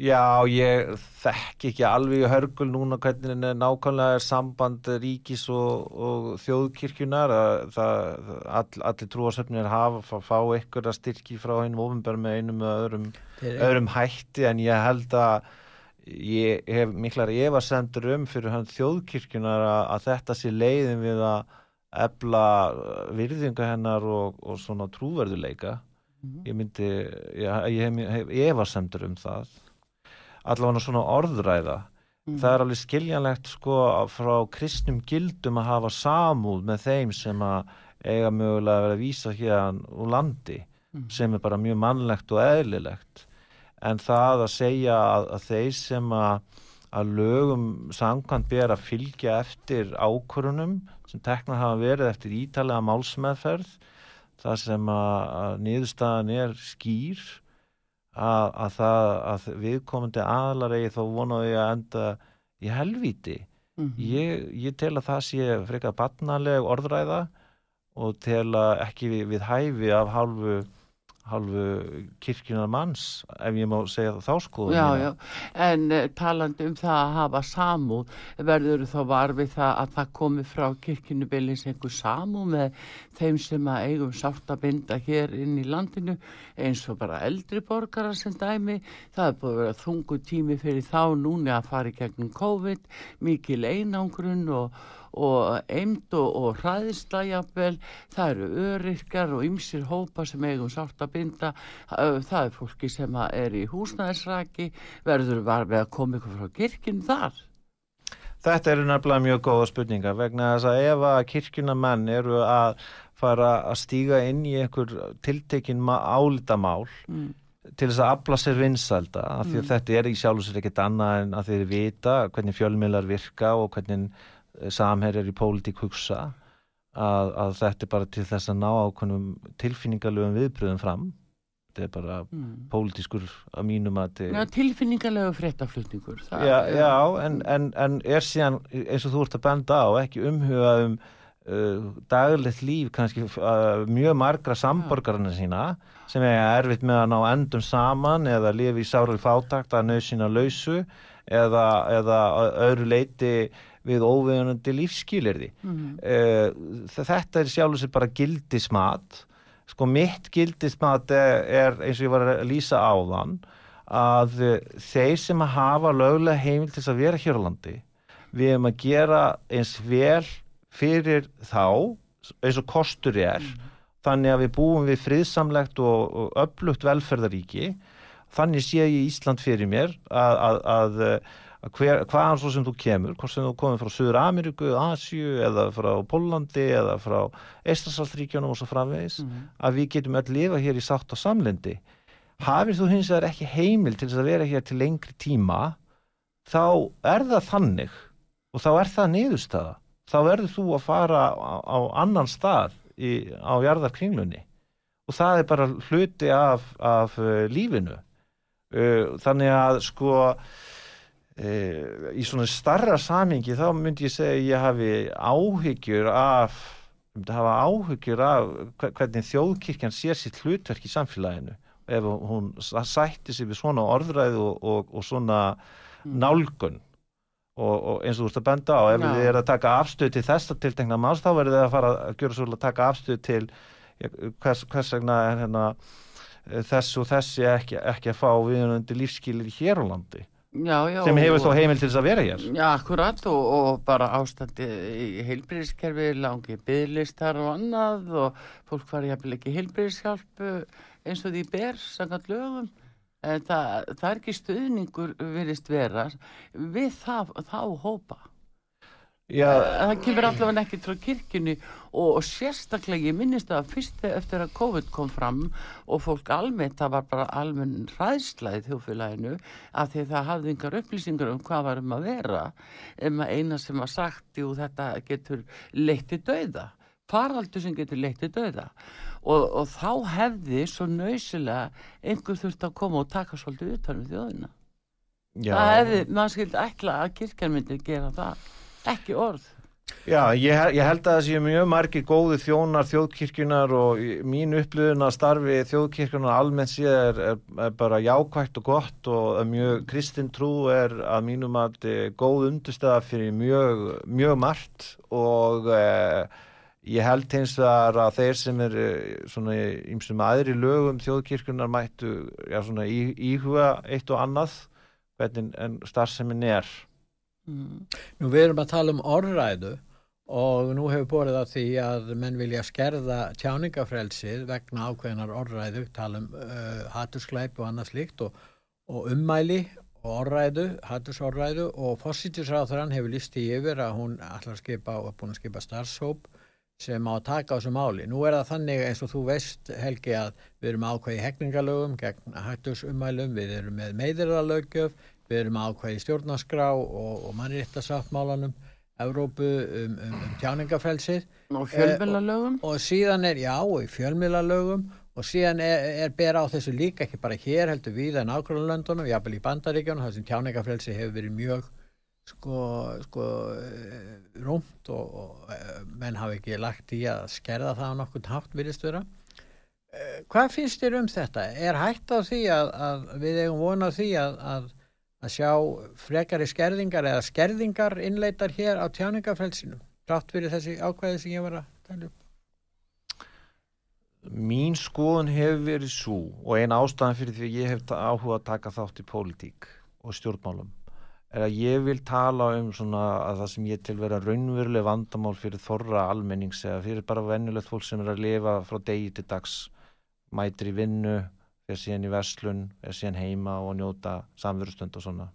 Já, ég þekk ekki alveg hörgul núna hvernig nákvæmlega er samband ríkis og, og þjóðkirkjunar það, all, allir trúasöfnir hafa að fá að styrki frá einn ofinbær með einum öðrum, öðrum hætti en ég held að ég hef miklar efasendur um fyrir hann þjóðkirkjunar að, að þetta sé leiðin við að ebla virðinga hennar og, og svona trúverðuleika ég myndi, ég, ég hef, hef efasemdur um það. Allavega svona orðræða. Mm. það er alveg skiljanlegt sko frá kristnum gildum að hafa samúð með þeim sem að eiga mögulega að vera að vísa hérna úr landi Mm. sem er bara mjög mannlegt og eðlilegt en það að segja að, að þeir sem að, að lögum samkvæmt ber að fylgja eftir ákvörunum sem teknar hafa verið eftir ítalega málsmeðferð það sem að, að niðurstaðan er skýr að, að það að viðkomandi aðlar eigi þá vonaði að enda í helvíti Mhm. ég, ég tel að það sé frekar barnaleg orðræða og tel að ekki við, við hæfi af hálfu hálfu kirkjunar manns ef ég má segja þá skoðum Já, já, en uh, talandi um það að hafa samúð, verður þá var við það að það komi frá kirkjunu bylins einhver samúð með þeim sem að eigum sátt að binda hér inn í landinu eins og bara eldri borgara sem dæmi, það er búið að vera þungu tími fyrir þá núni að fara í gegnum COVID, mikil einangrun og og eind og, og hræðisla jafnvel, það eru öryrkjar og ymsir hópa sem eigum sátt að binda, það er fólki sem er í húsnæðisraki, verður var við að koma ykkur frá kirkjum þar. Þetta eru nefnilega mjög góða spurningar vegna þess að ef að kirkjuna menn eru að fara að stíga inn í einhver tiltekin álitamál Mm. til þess að afla sér vinsalda af því að Mm. þetta er í sjálf og sér ekkert annað en að þeir vita hvernig fjölmiðlar virka og hvernig samherjar í pólitík hugsa að, að þetta er bara til þess að ná ákveðnum tilfinningalögum viðbröðum fram þetta er bara Mm. pólitískur að mínum að Já, tilfinningalegu fréttaflutningur. það já, er- já en, en, en er síðan eins og þú ert að benda á ekki umhuga um uh, daglegt líf kannski uh, mjög margra samborgarna sína sem er erfitt með að ná endum saman eða lifi í sárið fátakt að nöðsina lausu eða, eða öðru leiti við óvegunandi lífskýlirði Mhm. uh, þetta er sjálfur sér bara gildismat. Sko mitt gildismat er, er eins og ég var að lýsa áðan að uh, þeir sem að hafa löglega heimil til þess að vera hér á landi við erum að gera eins vel fyrir þá eins og kostur er þannig að við búum við friðsamlegt og, og öflugt velferðaríki þannig sé ég Ísland fyrir mér að, að, að, að hver, hvaðan svo sem þú kemur hvort sem þú komið frá Suður Ameríku, Asju eða frá Pólandi eða frá Eistasaltríkjónum og svo framvegis Mhm. að við getum öll lifa hér í sátt og samlendi hafið þú hins vegar ekki heimil til þess að vera hér til lengri tíma þá er það þannig og þá er það niðurstaða. Þá verður þú að fara á, á annan stað í, á jarðarkringlunni. Og það er bara hluti af, af uh, lífinu. Uh, þannig að sko í svona starra samingi þá myndi ég segja að ég hafi áhyggjur af myndi hafa áhyggjur af hve- hvernig þjóðkirkjan sér sitt hlutverk í samfélaginu. Ef hún sætti sig við svona orðræðu og, og, og svona nálgun. Og, og eins og þú ert að benda á ef þið er að taka afstöð til þessa tiltekna máls þá verður þið að fara að gjöra svo að taka afstöð til hvers, hvers vegna er hérna eh, þess og þessi ekki, ekki að fá viðunandi lífskilir hér á landi Já, já. sem hefur þó heimil til þess að vera hér Já, akkurat og, og bara ástandi í heilbyrðiskerfi, langi bygglistar og annað og fólk fari jafnvel ekki heilbyrðishjálp eins og því ber, sangat lögum. En það, það er ekki stuðningur virðist vera við það, þá hópa. Já, Það kemur allavega ekki frá kirkjunni og, og sérstaklega ég minnist að fyrst eftir að COVID kom fram og fólk almennt, það var bara almenn ræðsla í þjófélaginu af því að það hafði yngar upplýsingar um hvað var um að vera um að eina sem var sagt, jú þetta getur leitt til dauða faraldur sem getur leitt til dauða. Og, og þá hefði svo nöysilega einhver þurft að koma og taka svolítið utan við þjóðina. Já, það hefði, maður skildi ætla að kirkjan myndi gera það ekki orð. Já ég, ég held að það séu mjög margir góði þjónar þjóðkirkjunar og mín upplifun að starfi þjóðkirkjunar almennt séð er, er, er bara jákvægt og gott og mjög kristin trú er að mínum að góð undurstaða fyrir mjög, mjög margt og eh, ég held hins vegar að þeir sem er svona ímsum aðri lögum þjóðkirkjunar mættu já, svona, í, íhuga eitt og annað hvernig en starfsemin er mm. Nú við erum að tala um orðræðu og nú hefur borið að því að menn vilja skerða tjáningafrelsið vegna ákveðinar orðræðu, tala um uh, hatusklæp og annað slíkt og, og ummæli og orðræðu, hatursorðræðu og fósítisráþurann hefur listi yfir að hún að skipa og er búin að skipa starfshóp sem á að taka á þessu máli. Nú er það þannig eins og þú veist Helgi að við erum ákveði hegningalögum gegn hættusummælum, við erum með meðirðalögjöf, við erum ákveði stjórnaskrá og, og mannréttasáttmálanum Evrópu um, um, um tjáningafelsið og fjölmjölalögum og, og síðan er, já, og fjölmjölalögum og síðan er, er ber á þessu líka ekki bara hér heldur við en ákveðanlöndunum, jáfnvel í bandaríkjónum þar sem tjáningafelsið hefur verið mjög sko, sko eh, rúmt og, og eh, menn hafi ekki lagt í að skerða það á nokkur hátt virðist vera. Eh, hvað finnst þér um þetta? Er hægt á því að, að við eigum vona því að, að, að sjá frekari skerðingar eða skerðingar innleitar hér á tjáningafrelsinu rátt fyrir þessi ákvæði sem ég var að tala um? Mín skoðun hefur verið svo og eina ástæðan fyrir því að ég hef áhuga að taka þátt í pólitík og stjórnmálum er að ég vil tala um svona að það sem ég til vera raunveruleg vandamál fyrir þorra almennings eða fyrir bara vennulegt fólk sem er að lifa frá degi til dags mætir í vinnu, er síðan í verslun er síðan heima og njóta samverðustund og svona.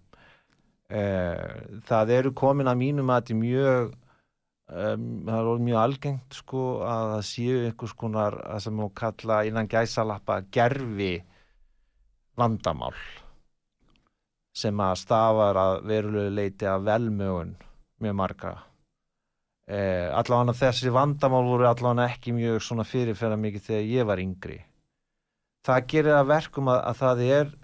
Eh, það eru komin að mínum að þetta er mjög um, það er mjög algengt sko að það séu einhvers konar að sem þú kalla innan gæsalappa gerfi vandamál sem að stafar að verulegu leiti að velmögun mjög marga. Eh, allavega þessi vandamál voru allavega ekki mjög fyrirferða mikið þegar ég var yngri það gerir að verkum að, að það er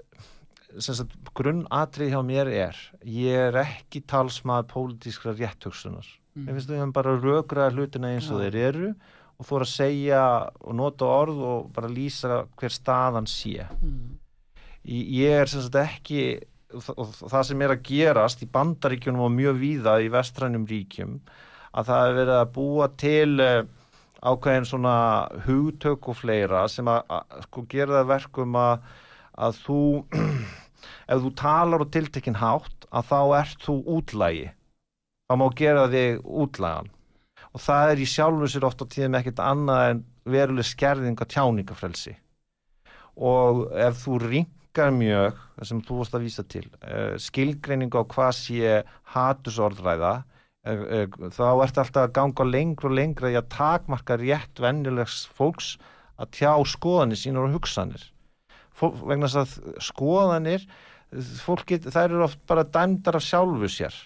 grunnatrið hjá mér er ég er ekki talsmað pólitískra rétthugsunar mm. ég finnst að við hefum bara rökraða hlutina eins og ja. þeir eru og fór að segja og nota orð og bara lýsa hver staðan sé mm. ég er ekki og það sem er að gerast í bandaríkjunum og mjög víða í vestrænum ríkjum að það er verið að búa til uh, ákveðin svona hugtök og fleira sem að, að sko gera það verkum að, að þú ef þú talar og tiltekinn hátt að þá ert þú útlægi þá má gera þig útlægan og það er í sjálfu sér oft á tíðum ekkert annað en veruleg skerðing á tjáningafrelsi og ef þú ring mingar mjög, sem þú vorst að vísa til, uh, skilgreining á hvað sé hatusorðræða, þá ert alltaf að ganga lengur og lengra í að takmarka rétt vennilegs fólks að tjá skoðanir sínur og hugsanir. Fólk, vegna þess að skoðanir, fólki, þær eru oft bara dæmdar af sjálfu sér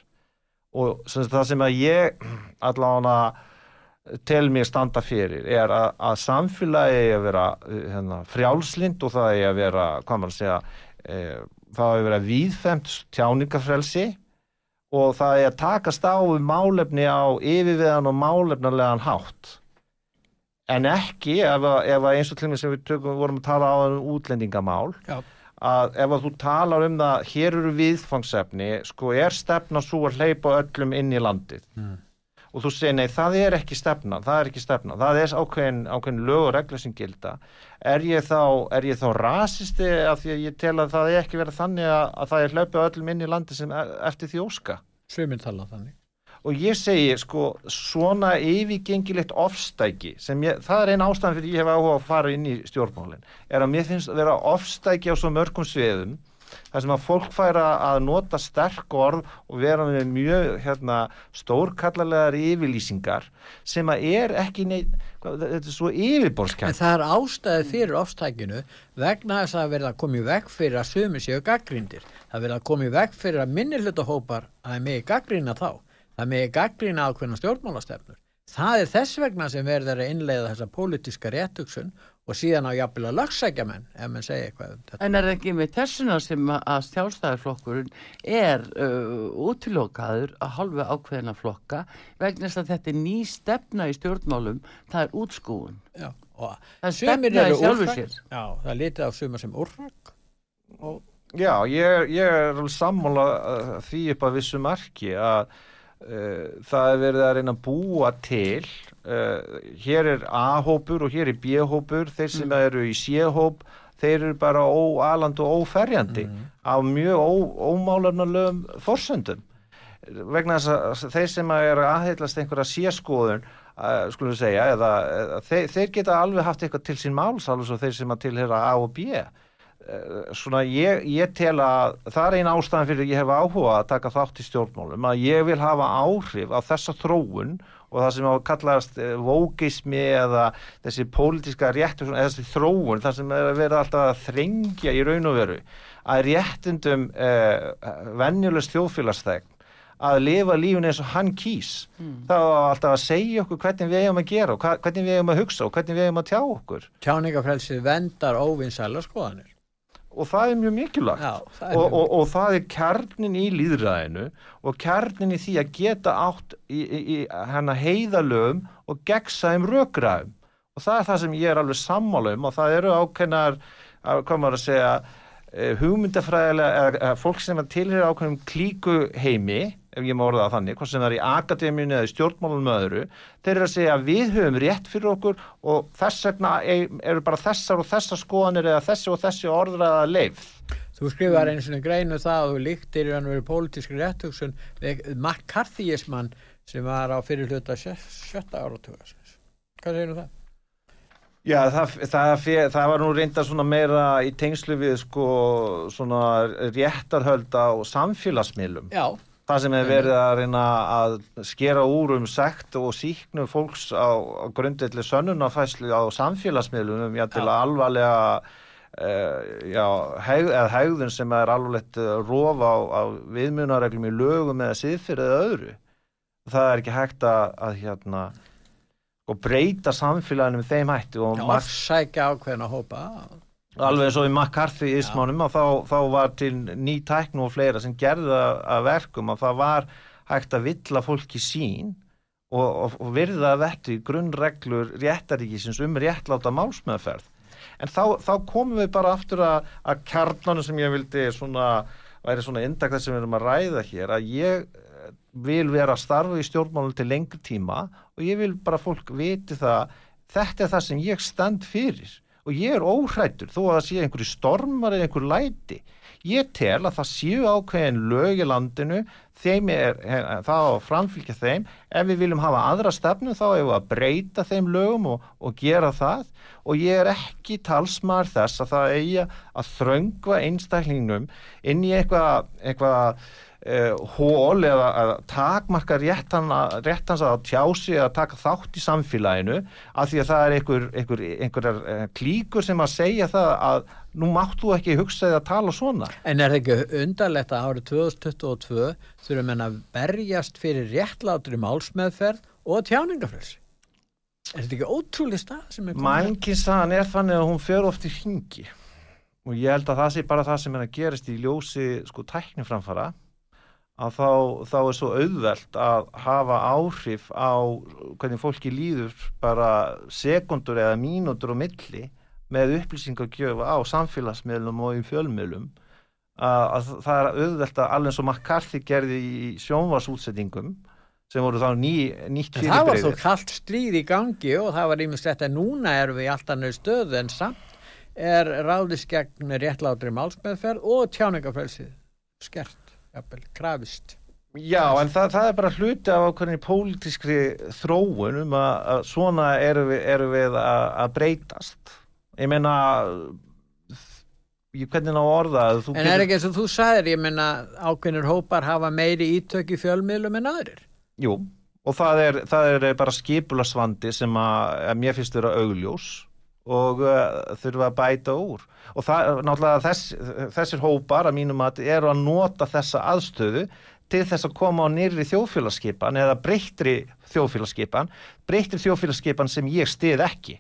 og sem það sem að ég allavega tel mér standa fyrir er að, að samfélagi er að vera hérna, frjálslind og það er að vera, hvað maður segja e, það er að vera víðfemt tjáningafrelsi og það er að takast á um málefni á yfirviðan og málefnarlegan hátt. En ekki ef, ef eins og til og með sem við tökum, vorum að tala á um útlendingamál Já. að ef að þú talar um það hér eru viðfangsefni sko er stefna svo að hleypa öllum inn í landið? Mm og þú segir nei það er ekki stefna, það er ekki stefna, það er ákveðin, ákveðin lög og regla sem gilda er ég þá, er ég þá rasisti af því að ég tel að það er ekki verið þannig að, að það er hlaupið öllum inn í landi sem e, eftir því óska? Sveiminn tala þannig. Og ég segi sko svona yfirgengilegt ofstæki sem ég, það er eina ástæðan fyrir ég hef áhuga að fara inn í stjórnmálinn er að mér finnst að vera ofstæki á svo mörgum sviðum þar sem að fólk færa að nota sterk orð og vera með mjög hérna, stórkallarlegar yfirlýsingar sem að er ekki neitt, þetta er svo yfirborskjæmt. En það er ástæði fyrir ofstækinu vegna þess að verða í veg fyrir að sömu séu gaggrindir. Það verða í veg fyrir að minnilhutahópar að það með gaggrina þá. Það með gaggrina ákveðna stjórnmálastefnur. Það er þess vegna sem verður að innleiða þessa pólitíska réttuksun og síðan á jafnvel að lagsækja menn ef mann segja eitthvað um þetta. En er ekki með þessuna sem að stjálfstæðarflokkurinn er uh, útilokaður að halva ákveðina flokka vegna þess að þetta er ný stefna í stjórnmálum, það er útskúun. Já, það er stefna í sjálfu sér. Já, það er litið á suma sem úrrak. Og... Já, ég, ég er alveg sammála uh, því upp að vissu marki að uh, það er verið að reyna að búa til Uh, hér er A-hópur og hér er B-hópur þeir sem mm. eru í C-hóp þeir eru bara óaland og óferjandi mm. af mjög ómálarnalögum forsöndum vegna þess að þeir sem eru aðheilast einhverja sérskoðun uh, skulum við segja, eða, eða þeir, þeir geta alveg haft eitthvað til sín máls alveg svo þeir sem að tilhera A og B svona ég, ég tel að það er einn ástæðan fyrir að ég hef áhuga að taka þátt í stjórnmálum að ég vil hafa áhrif á þessa þróun og það sem á kallast vókismi eða þessi pólitíska réttur eða þessi þróun, það sem er að vera alltaf að þrengja í raun og veru að réttundum uh, venjulegst þjóðfélagsþegn að lifa lífun eins og hann kýs. Mm. var alltaf að segja okkur hvernig við eigum að gera og hvernig við eigum að hugsa og hvernig við eigum að tjá okkur. Tjáningafrelsið vendar óvinnsæla skoðanir og það er mjög mikilvægt. Já, það er og, og, og það er kjarnin í líðræðinu og kjarnin í því að geta átt í, í, í hana heiðalögum og gegnsæðum rökræðum. Og það er það sem ég er alveg sammála um og það eru ákveðnar hvað maður að segja eh, hugmyndafræðilega fólk sem tilheyra ákveðnum klíku heimi ef ég má orða það þannig, hvort sem það er í akademíunni eða í stjórnmálunum öðru, þeir eru að segja að við höfum rétt fyrir okkur og þess vegna eru bara þessar og þessar skoðanir eða þessi og þessi orðraða leif. Þú skrifar eins og greinu það að þú líktir í hann verið pólitískri réttugsun McCarthyismann sem var á fyrir hluta sjötta áratuga. Hvað segir það? Já, það, það, það var nú reynda svona meira í tengslu við sko svona réttarhöld á samfélagsmiðlum. Já. Það sem hefur verið að reyna að skera úr um sekt og síknu fólks á, á grundvelli sönnunafæslu á samfélagsmiðlum um já, til að alvarlega uh, já, heg, hegðun sem er alvarlegt róf á, á viðmjönareglum í lögum eða siðfyrir eða öðru. Það er ekki hægt að, að hérna breyta samfélaginu með þeim hætti og sækja ákveðin að hópa alveg eins og í McCarthy ismánum og þá, þá var til ný tæknu og fleira sem gerði að verkum að það var hægt að villa fólki sín og, og, og virða að í grunnreglur réttaríkisins um réttláta málsmeðferð. En þá, þá komum við bara aftur að, að kjarnanu sem ég vildi svona, væri svona indak þess sem við erum að ræða hér að ég vil vera að starfa í stjórnmálum til lengri tíma og ég vil bara fólk viti það þetta er það sem ég stand fyrir og ég er óhrættur þó að það sé einhverju stormar eða einhverju læti. Ég tel að það séu ákveðin lög í landinu þeim er, það að framfylgja þeim. Ef við viljum hafa aðra stefnu þá hefur við að breyta þeim lögum og, og gera það. Og ég er ekki talsmar þess að það eigi að þröngva einstaklingnum inn í eitthvað eitthvað hól eða að takmarka réttans að tjási að taka þátt í samfélaginu af því að það er einhver, einhver, einhverjar uh, klíkur sem að segja það að nú máttu ekki hugsaði að tala svona. En er það ekki undarlegt að árið 2022 þurfum en að berjast fyrir réttlátri málsmeðferð og tjáningafrelsi? Er þetta ekki ótrúlega stað sem er komið? Mænkinsaðan er þannig að hún fyrir oft í hringi og ég held að það sé bara það sem er að gerast í ljósi sko tækniframfara að þá, þá er svo auðvelt að hafa áhrif á hvernig fólki líður bara sekundur eða mínútur og milli með upplýsingagjöfa á samfélagsmiðlum og í fjölmiðlum að, að það er auðvelt að alveg eins og McCarthy gerði í sjónvarsútsettingum sem voru þá ný, nýtt fyrirbreyðir. Það var þó kallt stríð í gangi og það var ímest þetta núna erum við í alltaf nöðu stöðu en samt er ráðist gegn réttlátri málsmeðferð og tjáningafrelsið skert jafnvel, krafist. Já, en það, það er bara hluti af ákveðinni pólitískri þróun um að, að svona eru við, eru við að, að breytast. Ég meina, ég hvernig ná orða að þú... En er ekki eins og þú sagðir, ég meina, ákveðinir hópar hafa meiri ítök í fjölmiðlum en aðrir? Jú, og það er, það er bara skipulasvandi sem að, að mér finnst vera augljós og uh, þurfa að bæta úr. Og það, náttúrulega þess, þessir hópar að mínum að eru að nota þessa aðstöðu til þess að koma á nýri þjóðfélagskipan eða breyttri þjóðfélagskipan breyttri þjóðfélagskipan sem ég stið ekki.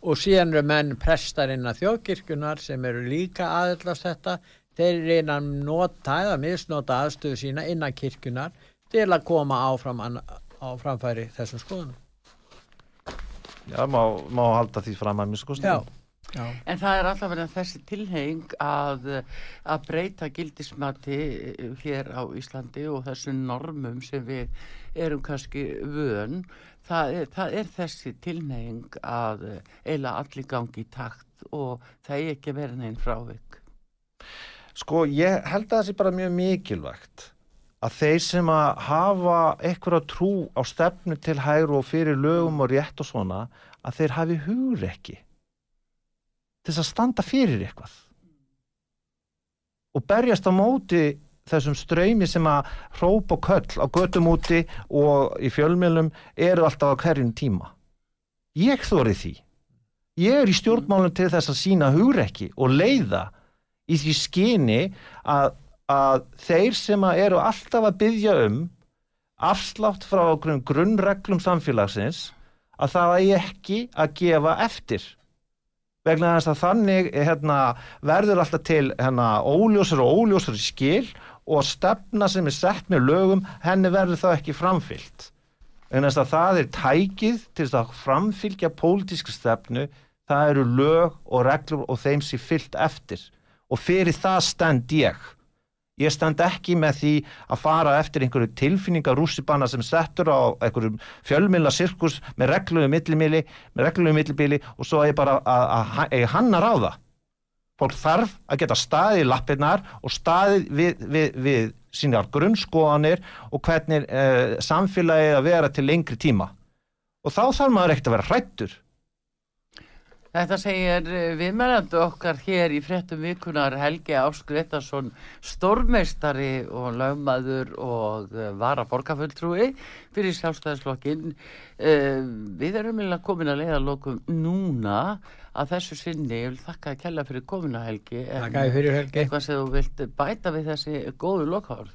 Og síðan eru menn prestarinn að þjóðkirkunar sem eru líka aðallast þetta. Þeir reyna að nota eða misnota aðstöðu sína innan kirkunar til að koma áfram á framfæri þessum skoðunum Já, má, má halda því fram að miskusti. Já. Já. En það er alltaf verið þessi tilheng að, að breyta gildismati hér á Íslandi og þessu normum sem við erum kannski vön. Það er, það er þessi tilheng að eila allir gangi í takt og það er ekki verið neinn frávik. Sko, ég held að það sé bara mjög mikilvægt að þeir sem að hafa eitthvað trú á stefnu til hægru og fyrir lögum og rétt og svona að þeir hafi hugur ekki til þess að standa fyrir eitthvað. Og berjast á móti þessum ströymi sem að hróp og köll á göttum úti og í fjölmjölum eru alltaf á hverjum tíma. Ég þóri því. Ég er í stjórnmálum til þess að sína hugrekki og leiða í því skyni að, að þeir sem að eru alltaf að byggja um afslátt frá grunnreglum samfélagsins að það er ekki að gefa eftir. Vegna þess að þannig hérna, verður alltaf til hérna, óljósur og óljósur skil og stefna sem er sett með lögum henni verður þá ekki framfyllt vegna þess að það er tækið til þess að framfylgja pólitísku stefnu það eru lög og reglur og þeim sem fyllt eftir. Og fyrir það stend ég Ég stend ekki með því að fara eftir einhverju tilfinningar rússipanna sem settur á einhverjum fjölmila sirkus með regluðu millibili, millibili og svo er ég bara að, hanna ráða. Fólk þarf að geta staðið í lappirnar og staðið við, við, við sínar grunnskoðanir og hvernig eh, samfélagið að vera til lengri tíma. Og þá þarf maður ekkert að vera hrættur. Þetta segir eh, viðmælandu okkar hér í frettum vikunar Helgi Áskreitarsson stórmeistari og lögmaður og eh, vara borgarfulltrúi fyrir sjálfstæðisflokkin. Eh, við erum meðal komin að leiða lokum núna að þessu sinni. Ég vil þakka að kella fyrir komina Helgi. Þakka fyrir Helgi. Hvað þú vilt bæta við þessi góðu lokháður?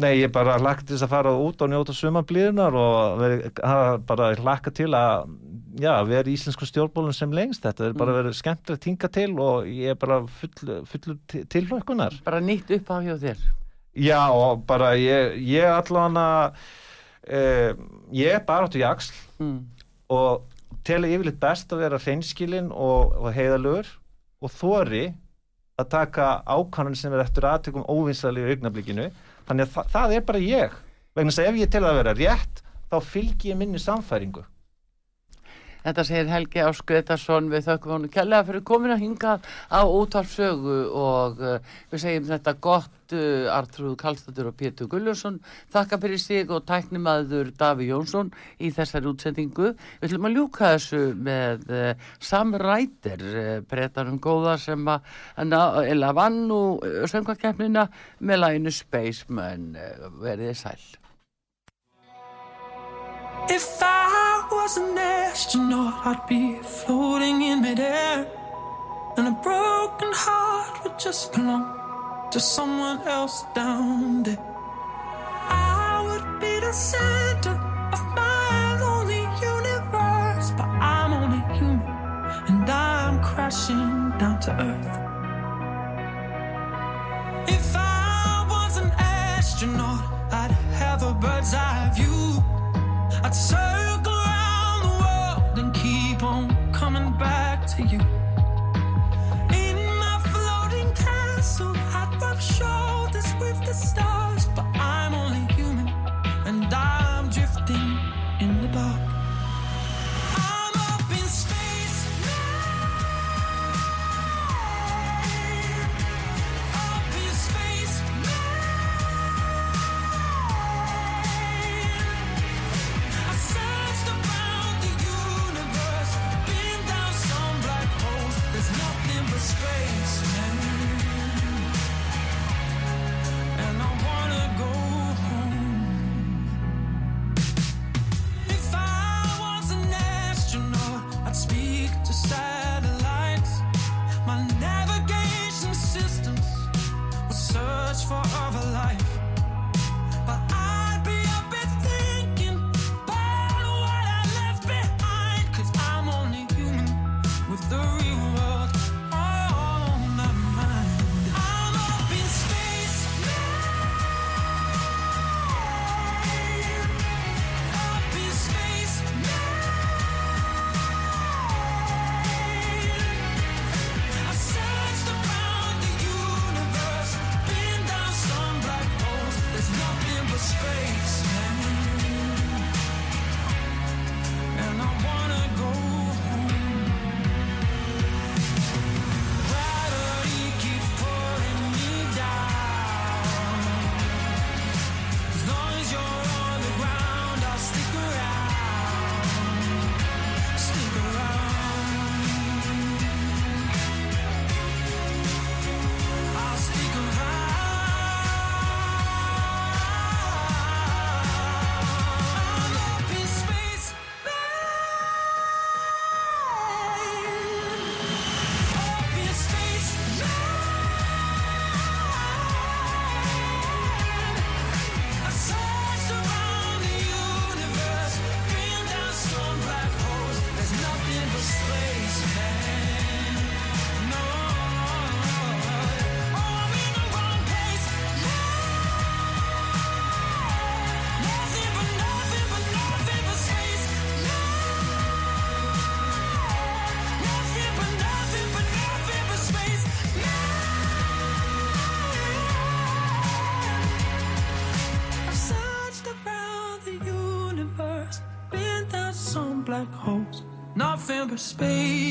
Nei, ég bara lagt þess að fara út og njóta sumanblíðunar og veri, bara laka til að já, vera íslensku stjórnbólun sem lengst þetta er bara mm. verið skemmtilegt tinga til og ég er bara full, fullur tilhlökkunar Bara nýtt upp af hjá þér Já, og bara ég, ég allavega eh, ég er bara áttu í axl mm. og telur yfirleitt best að vera hreinskilin og, og heiðalögur og þóri að taka ákvæmum sem er eftir aðtökum óvinnslega í augnablikinu þannig að það, það er bara ég. Vegna þess að ef ég tel að vera rétt þá fylg ég minni samfæringu Þetta segir Helgi Áskvetarsson við þökkum hann kærlega fyrir komin að hinga á útvarpsögu og uh, við segjum þetta gott uh, Artrúð Kallstættur og Pétur Gullursson þakka fyrir sig og tæknimaður Daví Jónsson í þessari útsendingu. Við ætlum að ljúka þessu með uh, Sam Ræder breytanum góða sem að vann og söngvakefnina með læginu Spaceman. Verðið sæl If I was an astronaut, I'd be floating in midair. And a broken heart would just belong to someone else down there. I would be the center of my lonely universe, but I'm only human and I'm crashing down to earth. If I was an astronaut, I'd have a bird's eye view. I'd so cyberspace